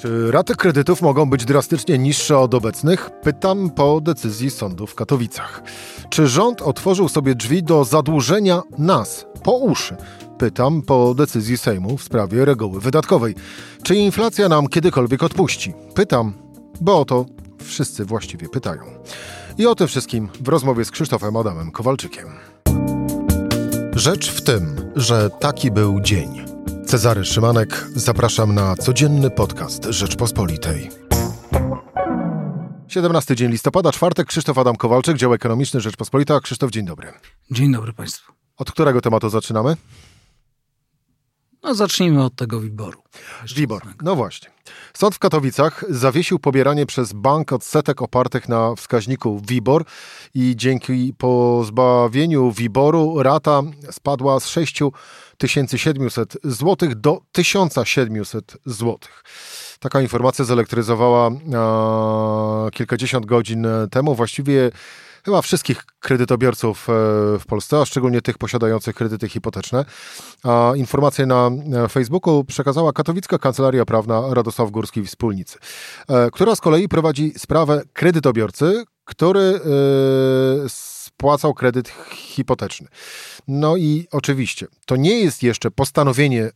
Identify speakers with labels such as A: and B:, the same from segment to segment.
A: Czy raty kredytów mogą być drastycznie niższe od obecnych? Pytam po decyzji sądu w Katowicach. Czy rząd otworzył sobie drzwi do zadłużenia nas po uszy? Pytam po decyzji Sejmu w sprawie reguły wydatkowej. Czy inflacja nam kiedykolwiek odpuści? Pytam, bo o to wszyscy właściwie pytają. I o tym wszystkim w rozmowie z Krzysztofem Adamem Kowalczykiem. Rzecz w tym, że taki był dzień. Cezary Szymanek, zapraszam na codzienny podcast Rzeczpospolitej. 17 dzień listopada, czwartek, Krzysztof Adam Kowalczyk, dział ekonomiczny Rzeczpospolita. Krzysztof, dzień dobry.
B: Dzień dobry Państwu.
A: Od którego tematu zaczynamy?
B: No zacznijmy od tego wyboru.
A: WIBOR. No właśnie. Sąd w Katowicach zawiesił pobieranie przez bank odsetek opartych na wskaźniku WIBOR i dzięki pozbawieniu WIBORu rata spadła z 6700 zł do 1700 zł. Taka informacja zelektryzowała e, kilkadziesiąt godzin temu. Właściwie chyba wszystkich kredytobiorców e, w Polsce, a szczególnie tych posiadających kredyty hipoteczne. A informację na Facebooku przekazała katowicka kancelaria prawna Radosław Górski Wspólnicy, e, która z kolei prowadzi sprawę kredytobiorcy, który e, spłacał kredyt hipoteczny. No i oczywiście, to nie jest jeszcze postanowienie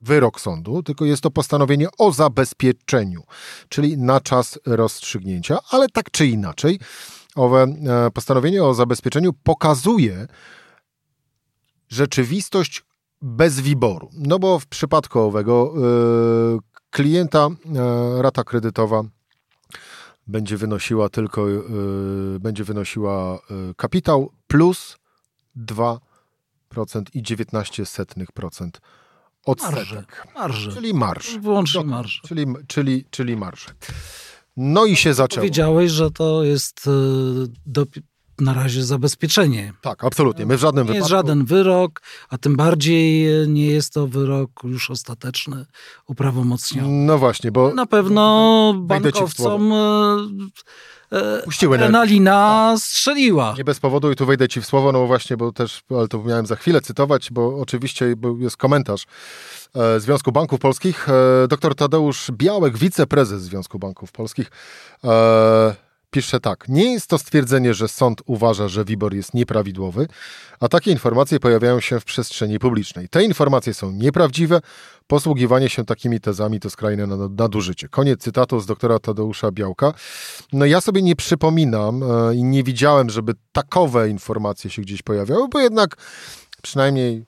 A: wyrok sądu, tylko jest to postanowienie o zabezpieczeniu, czyli na czas rozstrzygnięcia, ale tak czy inaczej, owe e, postanowienie o zabezpieczeniu pokazuje rzeczywistość bez wyboru. No bo w przypadku owego yy, klienta yy, rata kredytowa będzie wynosiła tylko yy, będzie wynosiła kapitał plus 2% i 19% odsetek. Marże,
B: marże.
A: Czyli marż.
B: Wyłącznie marż.
A: Czyli, czyli, czyli marże. No i się zaczęło.
B: Powiedziałeś, że to jest e, do, na razie zabezpieczenie.
A: Tak, absolutnie. My w żadnym
B: nie
A: wypadku...
B: jest żaden wyrok, a tym bardziej nie jest to wyrok już ostateczny, uprawomocniony.
A: No właśnie, bo...
B: Na pewno bankowcom e, Puściły adrenalina strzeliła.
A: Nie bez powodu i tu wejdę ci w słowo, no właśnie, bo też, ale to miałem za chwilę cytować, bo oczywiście jest komentarz E, Związku Banków Polskich. E, dr Tadeusz Białek, wiceprezes Związku Banków Polskich, e, pisze tak. Nie jest to stwierdzenie, że sąd uważa, że WIBOR jest nieprawidłowy, a takie informacje pojawiają się w przestrzeni publicznej. Te informacje są nieprawdziwe. Posługiwanie się takimi tezami to skrajne nadużycie. Koniec cytatu z doktora Tadeusza Białka. No ja sobie nie przypominam i nie widziałem, żeby takowe informacje się gdzieś pojawiały, bo jednak przynajmniej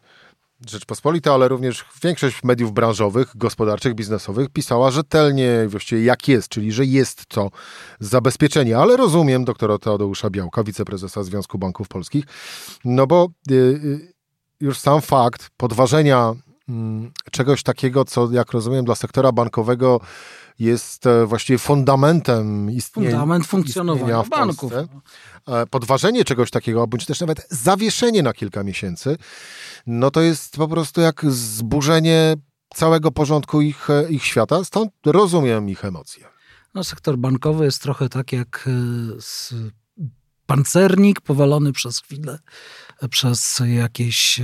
A: Rzeczpospolita, ale również większość mediów branżowych, gospodarczych, biznesowych pisała rzetelnie, właściwie jak jest, czyli że jest to zabezpieczenie. Ale rozumiem doktora Tadeusza Białka, wiceprezesa Związku Banków Polskich, no bo y, y, już sam fakt podważenia y, czegoś takiego, co jak rozumiem dla sektora bankowego jest e, właściwie fundamentem istnienia,
B: Fundament funkcjonowania banków.
A: E, podważenie czegoś takiego, bądź też nawet zawieszenie na kilka miesięcy, no to jest po prostu jak zburzenie całego porządku ich, e, ich świata, stąd rozumiem ich emocje.
B: No, sektor bankowy jest trochę tak jak pancernik powalony przez chwilę przez jakieś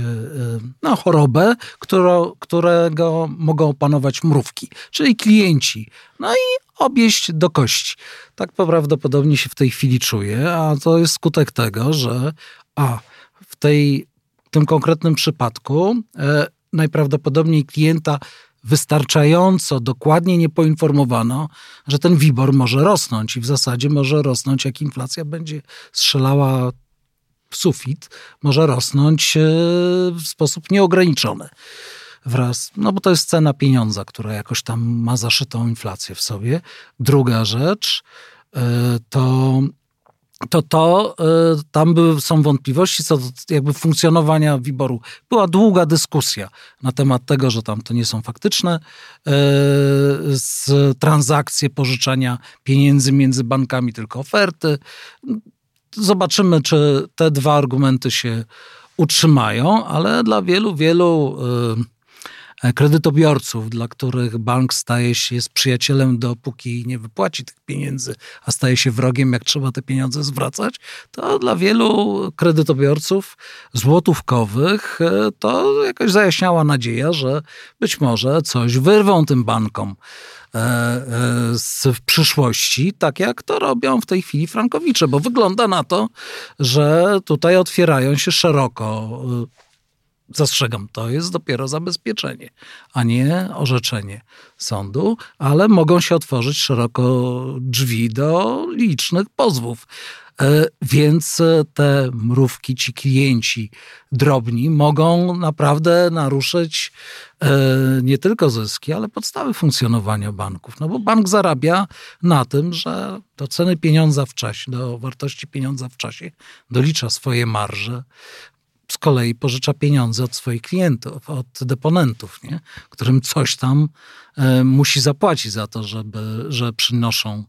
B: no, chorobę, którą, którego mogą panować mrówki, czyli klienci. No i obieść do kości. Tak prawdopodobnie się w tej chwili czuję, a to jest skutek tego, że a w tej, w tym konkretnym przypadku e, najprawdopodobniej klienta wystarczająco dokładnie nie poinformowano, że ten WIBOR może rosnąć i w zasadzie może rosnąć, jak inflacja będzie strzelała w sufit, może rosnąć e, w sposób nieograniczony wraz, no bo to jest cena pieniądza, która jakoś tam ma zaszytą inflację w sobie. Druga rzecz e, to to to y, tam były, są wątpliwości co do jakby funkcjonowania wyboru. Była długa dyskusja na temat tego, że tam to nie są faktyczne y, z transakcje pożyczania pieniędzy między bankami, tylko oferty. Zobaczymy, czy te dwa argumenty się utrzymają, ale dla wielu, wielu e, kredytobiorców, dla których bank staje się, jest przyjacielem, dopóki nie wypłaci tych pieniędzy, a staje się wrogiem, jak trzeba te pieniądze zwracać, to dla wielu kredytobiorców złotówkowych e, to jakaś zajaśniała nadzieja, że być może coś wyrwą tym bankom w przyszłości, tak jak to robią w tej chwili frankowicze, bo wygląda na to, że tutaj otwierają się szeroko zastrzegam, to jest dopiero zabezpieczenie, a nie orzeczenie sądu, ale mogą się otworzyć szeroko drzwi do licznych pozwów. E, więc te mrówki, ci klienci drobni mogą naprawdę naruszyć e, nie tylko zyski, ale podstawy funkcjonowania banków. No bo bank zarabia na tym, że do ceny pieniądza w czasie, do wartości pieniądza w czasie dolicza swoje marże, z kolei pożycza pieniądze od swoich klientów, od deponentów, nie? którym coś tam e, musi zapłacić za to, żeby, że przynoszą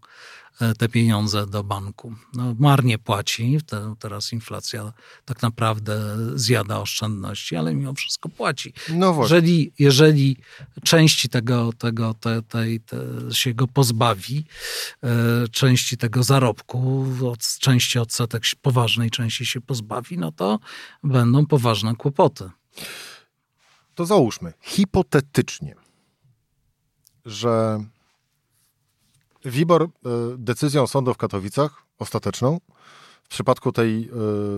B: te pieniądze do banku. No, marnie płaci, te, teraz inflacja tak naprawdę zjada oszczędności, ale mimo wszystko płaci. No właśnie. Jeżeli, jeżeli części tego, tego te, tej, te się go pozbawi, e, części tego zarobku, od, części odsetek poważnej części się pozbawi, no to będą poważne kłopoty.
A: To załóżmy, hipotetycznie, że WIBOR e, decyzją sądu w Katowicach, ostateczną, w przypadku tej e,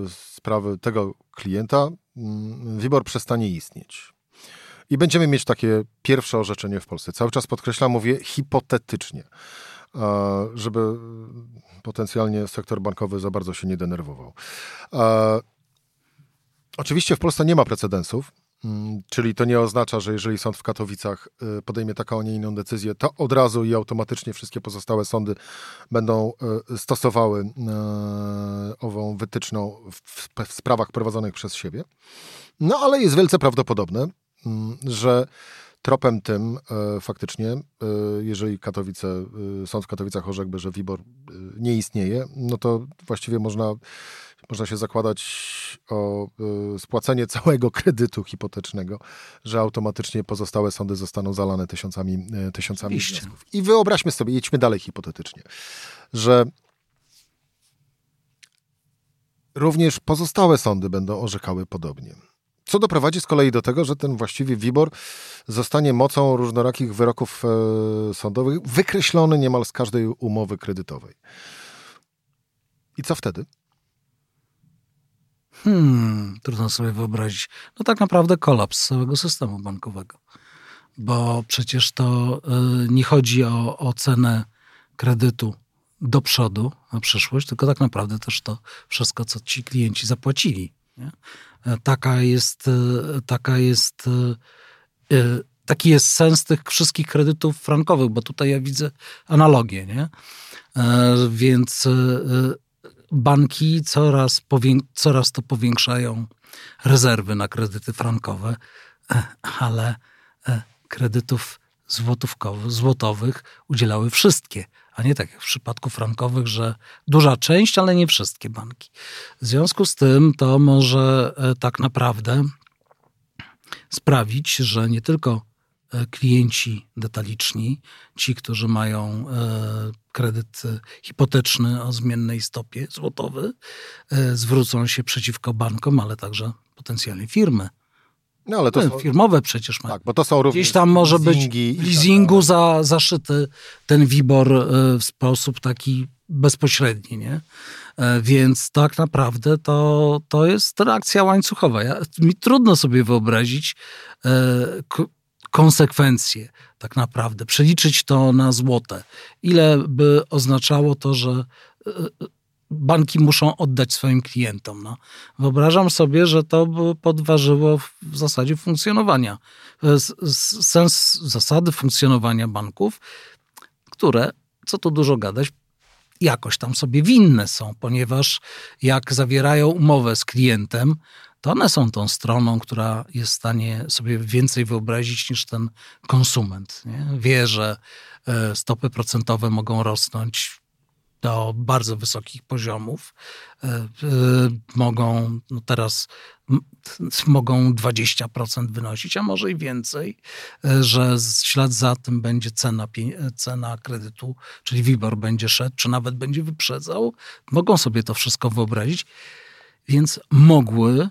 A: sprawy tego klienta, mm, WIBOR przestanie istnieć. I będziemy mieć takie pierwsze orzeczenie w Polsce. Cały czas podkreślam, mówię hipotetycznie, żeby potencjalnie sektor bankowy za bardzo się nie denerwował. Oczywiście w Polsce nie ma precedensów, czyli to nie oznacza, że jeżeli sąd w Katowicach y, podejmie taką, a nie inną decyzję, to od razu i automatycznie wszystkie pozostałe sądy będą y, stosowały y, ową wytyczną w sprawach prowadzonych przez siebie. No ale jest wielce prawdopodobne, mm, że tropem tym faktycznie, jeżeli Katowice, sąd w Katowicach orzekłby, że WIBOR nie istnieje, no to właściwie można można się zakładać o y, spłacenie całego kredytu hipotecznego, że automatycznie pozostałe sądy zostaną zalane tysiącami, y, tysiącami wniosków. I wyobraźmy sobie, jedźmy dalej hipotetycznie, że również pozostałe sądy będą orzekały podobnie. Co doprowadzi z kolei do tego, że ten właściwie WIBOR zostanie mocą różnorakich wyroków e, sądowych wykreślony niemal z każdej umowy kredytowej. I co wtedy?
B: Hmm, trudno sobie wyobrazić. No tak naprawdę kolaps całego systemu bankowego. Bo przecież to y, nie chodzi o, o cenę kredytu do przodu na przyszłość, tylko tak naprawdę też to wszystko, co ci klienci zapłacili. Nie? E, taka jest, y, taka jest, y, taki jest sens tych wszystkich kredytów frankowych, bo tutaj ja widzę analogię, nie? E, więc banki coraz, coraz to powiększają rezerwy na kredyty frankowe, e, ale e, kredytów złotówkowych, złotowych udzielały wszystkie, a nie tak jak w przypadku frankowych, że duża część, ale nie wszystkie banki. W związku z tym to może e, tak naprawdę sprawić, że nie tylko klienci detaliczni, ci, którzy mają kredyt hipoteczny o zmiennej stopie złotowy, e, zwrócą się przeciwko bankom, ale także potencjalnie firmy. No, ale to są... Firmowe przecież mają.
A: Tak, bo to są również
B: Gdzieś tam może być w leasingu za, zaszyty ten WIBOR w sposób taki bezpośredni, nie? Więc tak naprawdę to, to jest reakcja łańcuchowa. Ja, mi trudno sobie wyobrazić konsekwencje tak naprawdę, przeliczyć to na złote. Ile by oznaczało to, że e, e, banki muszą oddać swoim klientom. No. Wyobrażam sobie, że to by podważyło w zasadzie funkcjonowania, e, sens zasady funkcjonowania banków, które, co tu dużo gadać, jakoś tam sobie winne są, ponieważ jak zawierają umowę z klientem, to one są tą stroną, która jest w stanie sobie więcej wyobrazić niż ten konsument. Nie? Wie, że e, stopy procentowe mogą rosnąć do bardzo wysokich poziomów. E, e, mogą, no teraz mogą 20% wynosić, a może i więcej, że ślad za tym będzie cena, cena kredytu, czyli WIBOR będzie szedł, czy nawet będzie wyprzedzał. Mogą sobie to wszystko wyobrazić, więc mogły,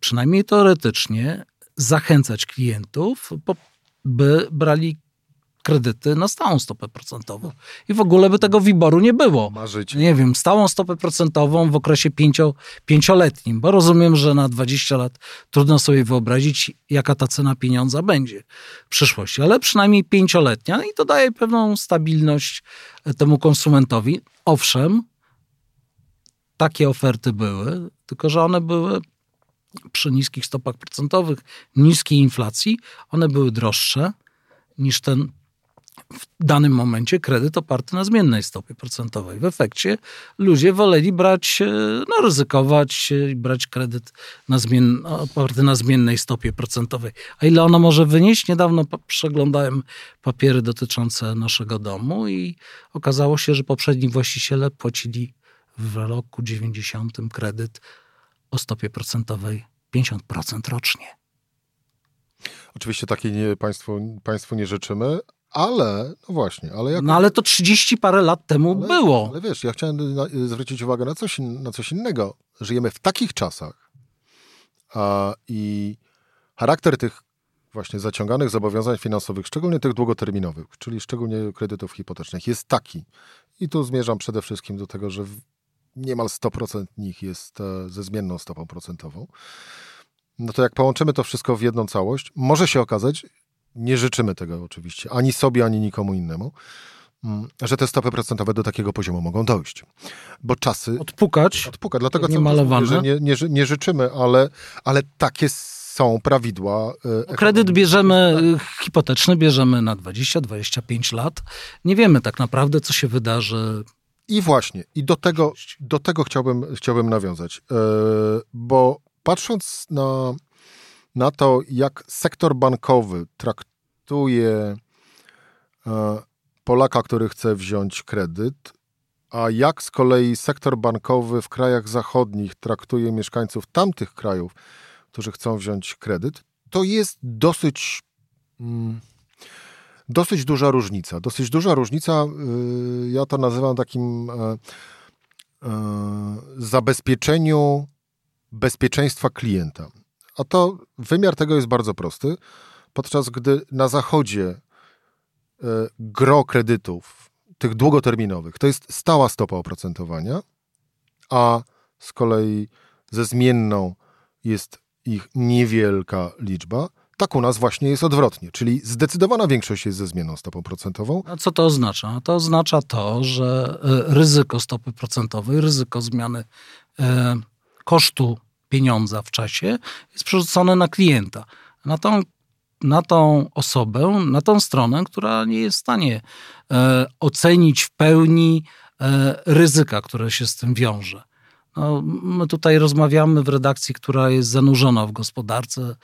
B: przynajmniej teoretycznie, zachęcać klientów, by brali kredyty na stałą stopę procentową. I w ogóle by tego wyboru nie było.
A: Marzyć.
B: Nie wiem, stałą stopę procentową w okresie pięcio, pięcioletnim, bo rozumiem, że na 20 lat trudno sobie wyobrazić, jaka ta cena pieniądza będzie w przyszłości, ale przynajmniej pięcioletnia i to daje pewną stabilność e, temu konsumentowi. Owszem, takie oferty były, tylko że one były przy niskich stopach procentowych, niskiej inflacji, one były droższe niż ten w danym momencie kredyt oparty na zmiennej stopie procentowej. W efekcie ludzie woleli brać, e, no ryzykować i brać kredyt na zmien, oparty na zmiennej stopie procentowej. A ile ona może wynieść? Niedawno przeglądałem papiery dotyczące naszego domu i okazało się, że poprzedni właściciele płacili w roku 90 kredyt o stopie procentowej 50% rocznie.
A: Oczywiście takiej nie, państwu, państwu nie życzymy, ale, no właśnie, ale jak...
B: No ale to 30 parę lat temu
A: ale,
B: było.
A: Ale wiesz, ja chciałem zwrócić uwagę na coś, na coś innego. Żyjemy w takich czasach a, i charakter tych właśnie zaciąganych zobowiązań finansowych, szczególnie tych długoterminowych, czyli szczególnie kredytów hipotecznych, jest taki. I tu zmierzam przede wszystkim do tego, że niemal 100% nich jest e, ze zmienną stopą procentową. No to jak połączymy to wszystko w jedną całość, może się okazać, nie życzymy tego oczywiście, ani sobie, ani nikomu innemu, mm, że te stopy procentowe do takiego poziomu mogą dojść. Bo czasy...
B: Odpukać.
A: Odpuka, dlatego
B: nie malowane.
A: że nie, nie, nie życzymy, ale, ale takie są prawidła.
B: E, Kredyt bierzemy hipoteczny, bierzemy na 20-25 lat. Nie wiemy tak naprawdę, co się wydarzy.
A: I właśnie, i do tego, do tego chciałbym, chciałbym nawiązać, yy, bo patrząc na na to, jak sektor bankowy traktuje e, Polaka, który chce wziąć kredyt, a jak z kolei sektor bankowy w krajach zachodnich traktuje mieszkańców tamtych krajów, którzy chcą wziąć kredyt, to jest dosyć. Dosyć duża różnica. Dosyć duża różnica, y, ja to nazywam takim e, e, zabezpieczeniu bezpieczeństwa klienta. A to wymiar tego jest bardzo prosty. Podczas gdy na zachodzie e, gro kredytów, tych długoterminowych, to jest stała stopa oprocentowania, a z kolei ze zmienną jest ich niewielka liczba, tak u nas właśnie jest odwrotnie, czyli zdecydowana większość jest ze zmienną stopą procentową.
B: A co to oznacza? To oznacza to, że e, ryzyko stopy procentowej, ryzyko zmiany e, kosztu pieniądza w czasie jest przerzucone na klienta. Na tą, na tą osobę, na tą stronę, która nie jest w stanie e, ocenić w pełni e, ryzyka, które się z tym wiąże. No, my tutaj rozmawiamy w redakcji, która jest zanurzona w gospodarce,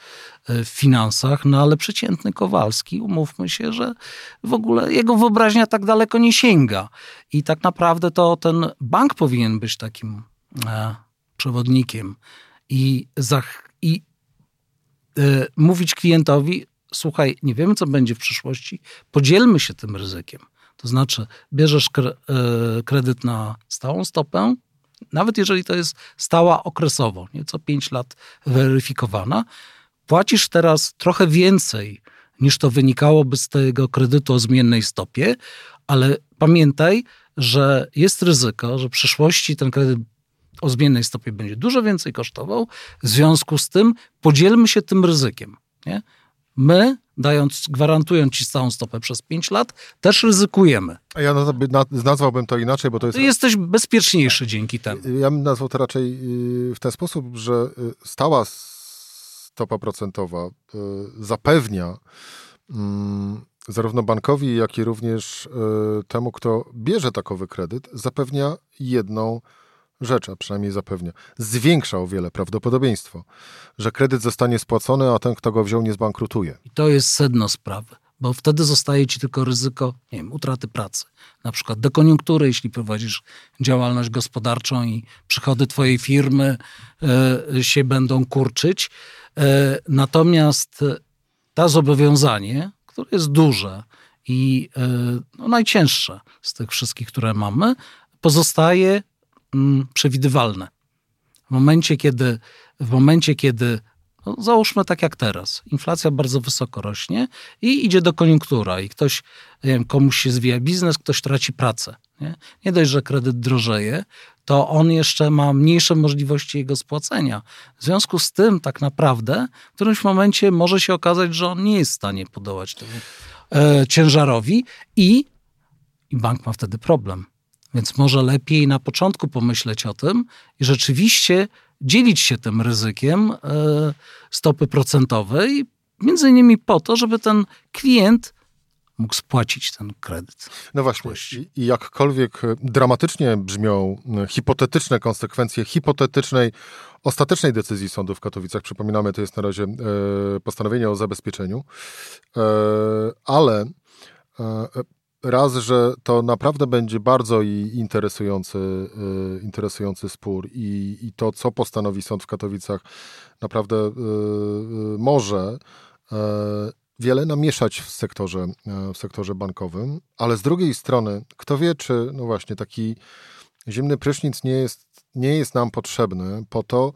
B: e, w finansach, no ale przeciętny Kowalski, umówmy się, że w ogóle jego wyobraźnia tak daleko nie sięga. I tak naprawdę to ten bank powinien być takim e, przewodnikiem i, i e, mówić klientowi, słuchaj, nie wiemy, co będzie w przyszłości, podzielmy się tym ryzykiem. To znaczy, bierzesz e, kredyt na stałą stopę, nawet jeżeli to jest stała okresowo, nieco 5 lat weryfikowana, płacisz teraz trochę więcej niż to wynikałoby z tego kredytu o zmiennej stopie, ale pamiętaj, że jest ryzyko, że w przyszłości ten kredyt o zmiennej stopie będzie dużo więcej kosztował. W związku z tym podzielmy się tym ryzykiem. Nie? My, dając, gwarantując ci stałą stopę przez 5 lat, też ryzykujemy.
A: A ja nazwałbym to inaczej, bo to jest...
B: Ty jesteś bezpieczniejszy dzięki temu.
A: Ja bym nazwał to raczej y, w ten sposób, że y, stała stopa procentowa y, zapewnia mm, zarówno bankowi, jak i również temu, kto bierze takowy kredyt, zapewnia jedną rzecz, a przynajmniej zapewnia, zwiększa o wiele prawdopodobieństwo, że kredyt zostanie spłacony, a ten, kto go wziął, nie zbankrutuje.
B: I to jest sedno sprawy. bo wtedy zostaje ci tylko ryzyko nie wiem, utraty pracy. Na przykład dekoniunktury, jeśli prowadzisz działalność gospodarczą i przychody twojej firmy y, się będą kurczyć. Y, natomiast to zobowiązanie, które jest duże i y, no, najcięższe z tych wszystkich, które mamy, pozostaje mm, przewidywalne. W momencie, kiedy, w momencie, kiedy no, załóżmy tak jak teraz, inflacja bardzo wysoko rośnie i idzie do koniunktura i ktoś, nie wiem, komuś się zwija biznes, ktoś traci pracę. Nie? nie dość, że kredyt drożeje, to on jeszcze ma mniejsze możliwości jego spłacenia. W związku z tym tak naprawdę w którymś momencie może się okazać, że on nie jest w stanie podołać temu e, ciężarowi i, i bank ma wtedy problem. Więc może lepiej na początku pomyśleć o tym i rzeczywiście dzielić się tym ryzykiem e, stopy procentowej, między innymi po to, żeby ten klient mógł spłacić ten kredyt.
A: No właśnie, i jakkolwiek dramatycznie brzmią e, hipotetyczne konsekwencje hipotetycznej, ostatecznej decyzji sądu w Katowicach, przypominamy, to jest na razie e, postanowienie o zabezpieczeniu, ale raz, że to naprawdę będzie bardzo interesujący, y, interesujący spór i, i to, co postanowi sąd w Katowicach, naprawdę y, y, może wiele namieszać w sektorze, w sektorze bankowym, ale z drugiej strony, kto wie, czy no właśnie taki zimny prysznic nie jest, nie jest nam potrzebny po to,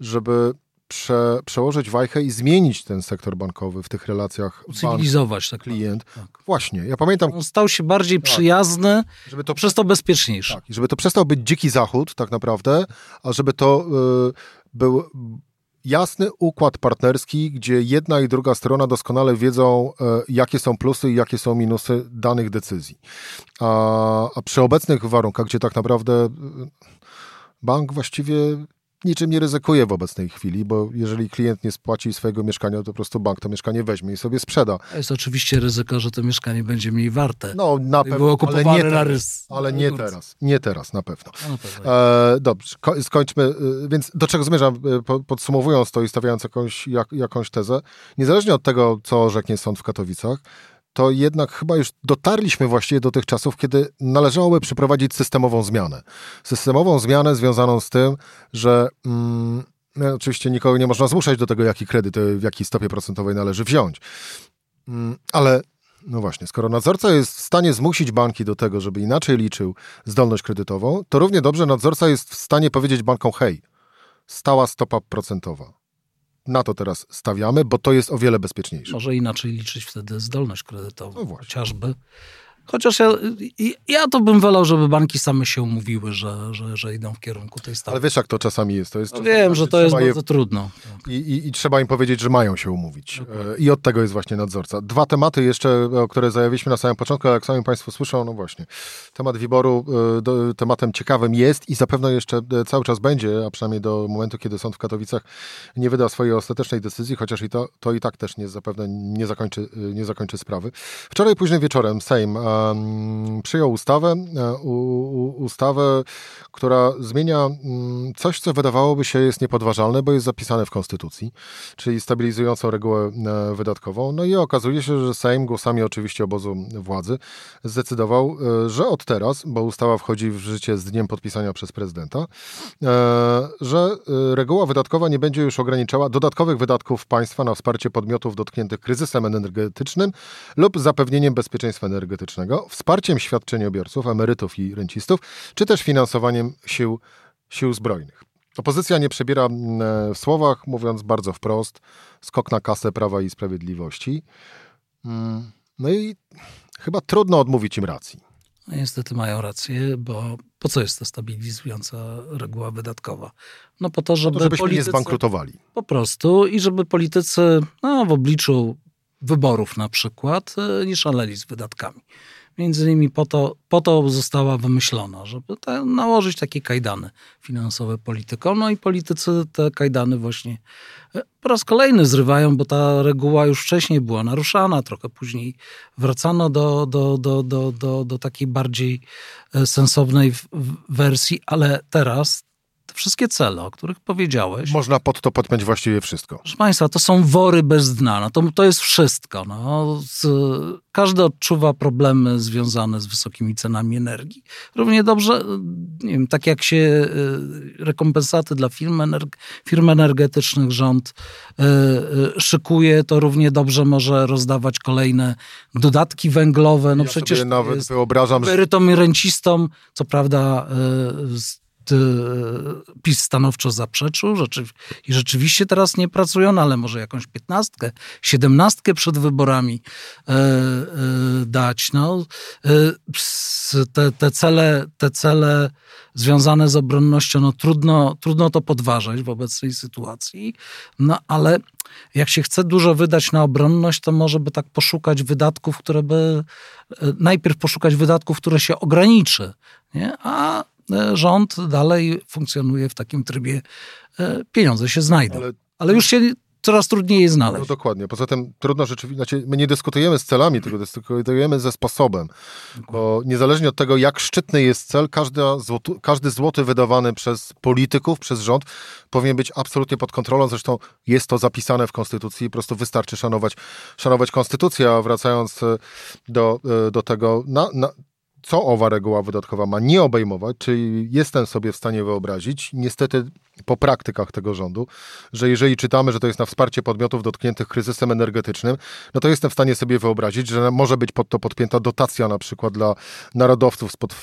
A: żeby prze, przełożyć wajchę i zmienić ten sektor bankowy w tych relacjach.
B: Ucywilizować tak
A: klient. Tak. Właśnie, ja pamiętam.
B: On stał się bardziej tak. przyjazny, żeby to przez to bezpieczniejszy.
A: Tak, żeby to przestał być dziki zachód, tak naprawdę, a żeby to y, był jasny układ partnerski, gdzie jedna i druga strona doskonale wiedzą, y, jakie są plusy i jakie są minusy danych decyzji. A, a przy obecnych warunkach, gdzie tak naprawdę y, bank właściwie niczym nie ryzykuje w obecnej chwili, bo jeżeli klient nie spłaci swojego mieszkania, to po prostu bank to mieszkanie weźmie i sobie sprzeda.
B: Jest oczywiście ryzyko, że to mieszkanie będzie mniej warte.
A: No, na pewno,
B: ale nie, na rys.
A: ale nie teraz. Nie teraz, na pewno. No, na pewno. E, dobrze, skończmy. E, więc do czego zmierzam, e, podsumowując to i stawiając jakąś, jak, jakąś tezę, niezależnie od tego, co orzeknie sąd w Katowicach, to jednak chyba już dotarliśmy właściwie do tych czasów, kiedy należałoby przeprowadzić systemową zmianę. Systemową zmianę związaną z tym, że mm, no, oczywiście nikogo nie można zmuszać do tego, jaki kredyt, e, w jakiej stopie procentowej należy wziąć. Mm, ale no właśnie, skoro nadzorca jest w stanie zmusić banki do tego, żeby inaczej liczył zdolność kredytową, to równie dobrze nadzorca jest w stanie powiedzieć bankom: hej, stała stopa procentowa na to teraz stawiamy, bo to jest o wiele bezpieczniejsze.
B: Może inaczej liczyć wtedy zdolność kredytową, no chociażby. Chociaż ja, ja to bym wolał, żeby banki same się umówiły, że, że, że idą w kierunku tej stawki.
A: Ale wiesz, jak to czasami jest. To jest
B: no wiem, że to jest je... bardzo trudno.
A: I, i, I, trzeba im powiedzieć, że mają się umówić. Okay. I od tego jest właśnie nadzorca. Dwa tematy jeszcze, o które zajawiliśmy na samym początku, ale jak sami Państwo słyszą, no właśnie. Temat wyboru e, tematem ciekawym jest i zapewne jeszcze e, cały czas będzie, a przynajmniej do momentu, kiedy sąd w Katowicach nie wyda swojej ostatecznej decyzji, chociaż i to, to i tak też nie, zapewne nie zakończy, e, nie zakończy sprawy. Wczoraj późnym wieczorem Sejm przyjął ustawę, e, ustawę, która zmienia mm, coś, co wydawałoby się jest niepodważalne, bo jest zapisane w Konstytucji, czyli stabilizującą regułę e, wydatkową. No i okazuje się, że Sejm głosami oczywiście obozu władzy zdecydował, e, że od teraz, bo ustawa wchodzi w życie z dniem podpisania przez prezydenta, że reguła wydatkowa nie będzie już ograniczała dodatkowych wydatków państwa na wsparcie podmiotów dotkniętych kryzysem energetycznym lub zapewnieniem bezpieczeństwa energetycznego, wsparciem świadczeniobiorców, emerytów i rencistów, czy też finansowaniem sił, sił zbrojnych. Opozycja nie przebiera mm, e, w słowach, mówiąc bardzo wprost, skok na kasę Prawa i Sprawiedliwości. Mm, no i chyba trudno odmówić im racji.
B: No niestety mają rację, bo po co jest ta stabilizująca reguła wydatkowa? No po to, żeby
A: po to, żebyśmy politycy, nie zbankrutowali.
B: Po prostu i żeby politycy no, w obliczu wyborów na przykład e, nie szaleli z wydatkami. Między innymi po to, po to została wymyślona, żeby te, nałożyć takie kajdany finansowe politykom. No i politycy te kajdany właśnie e, po raz kolejny zrywają, bo ta reguła już wcześniej była naruszana, trochę później wracano do, do, do, do, do, do takiej bardziej e, sensownej wersji, ale teraz te wszystkie cele, o których powiedziałeś.
A: Można pod to podpiąć właściwie wszystko.
B: Proszę Państwa, to są wory bez dna. No to, to jest wszystko. No. Z, każdy odczuwa problemy związane z wysokimi cenami energii. Równie dobrze, nie wiem, tak jak się y, rekompensaty dla firm, energ firm energetycznych rząd y, y, szykuje, to równie dobrze może rozdawać kolejne dodatki węglowe. No
A: ja
B: przecież
A: sobie nawet wyobrażam,
B: że... rencistom, co prawda PiS stanowczo zaprzeczył rzeczy, i rzeczywiście teraz nie pracują, no ale może jakąś piętnastkę, siedemnastkę przed wyborami e, e, dać. No, e, te, te, cele, te cele związane z obronnością, no trudno, trudno to podważać w obecnej sytuacji, no ale jak się chce dużo wydać na obronność, to może by tak poszukać wydatków, które by najpierw poszukać wydatków, które się ograniczy, nie? a rząd dalej funkcjonuje w takim trybie, e, pieniądze się znajdą. Ale, Ale już się coraz trudniej je znaleźć.
A: No dokładnie. Poza tym trudno rzeczywiście, znaczy my nie dyskutujemy z celami, tylko dyskutujemy ze sposobem. Bo niezależnie od tego, jak szczytny jest cel, każdy, złoty, każdy złoty wydawany przez polityków, przez rząd powinien być absolutnie pod kontrolą. Zresztą jest to zapisane w Konstytucji i po prostu wystarczy szanować, szanować Konstytucję. A wracając e, do, do tego, na, na, co owa reguła wydatkowa ma nie obejmować, czyli jestem sobie w stanie wyobrazić, niestety po praktykach tego rządu, że jeżeli czytamy, że to jest na wsparcie podmiotów dotkniętych kryzysem energetycznym, no to jestem w stanie sobie wyobrazić, że może być pod to podpięta dotacja na przykład dla narodowców spod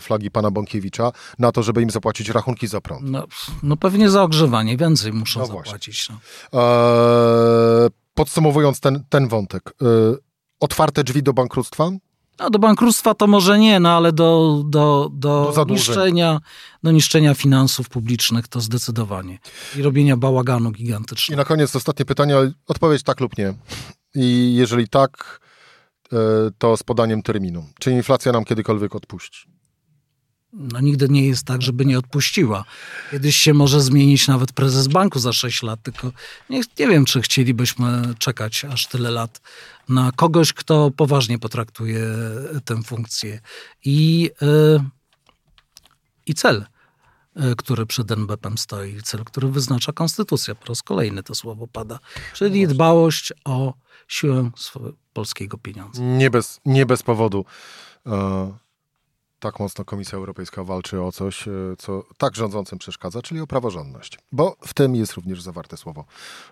A: flagi pana Bąkiewicza na to, żeby im zapłacić rachunki za prąd.
B: No, no pewnie za ogrzewanie więcej muszą no zapłacić. No.
A: Eee, podsumowując ten, ten wątek, eee, otwarte drzwi do bankructwa?
B: No, do bankructwa to może nie, no ale do, do, do, do niszczenia, do niszczenia finansów publicznych to zdecydowanie. I robienia bałaganu gigantycznego.
A: I na koniec ostatnie pytanie, odpowiedź tak lub nie. I jeżeli tak, e, to z podaniem terminu. Czy inflacja nam kiedykolwiek odpuści?
B: No nigdy nie jest tak, żeby nie odpuściła. Kiedyś się może zmienić nawet prezes banku za 6 lat, tylko nie, nie wiem, czy chcielibyśmy czekać aż tyle lat na kogoś, kto poważnie potraktuje tę funkcję. I, yy, i cel, yy, który przed NBP-em stoi, cel, który wyznacza konstytucja. Po raz kolejny to słowo pada. Czyli dbałość o siłę polskiego pieniądza.
A: Nie bez, nie bez powodu. Yy tak mocno Komisja Europejska walczy o coś, e, co tak rządzącym przeszkadza, czyli o praworządność. Bo w tym jest również zawarte słowo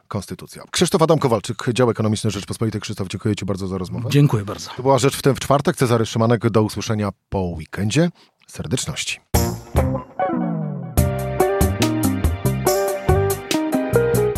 A: konstytucja. Krzysztof Adam Kowalczyk, dział ekonomiczny Rzeczpospolitej. Krzysztof, dziękuję Ci bardzo za rozmowę.
B: Dziękuję bardzo.
A: To była Rzecz w tym w czwartek. Cezary Szymanek, do usłyszenia po weekendzie. Serdeczności.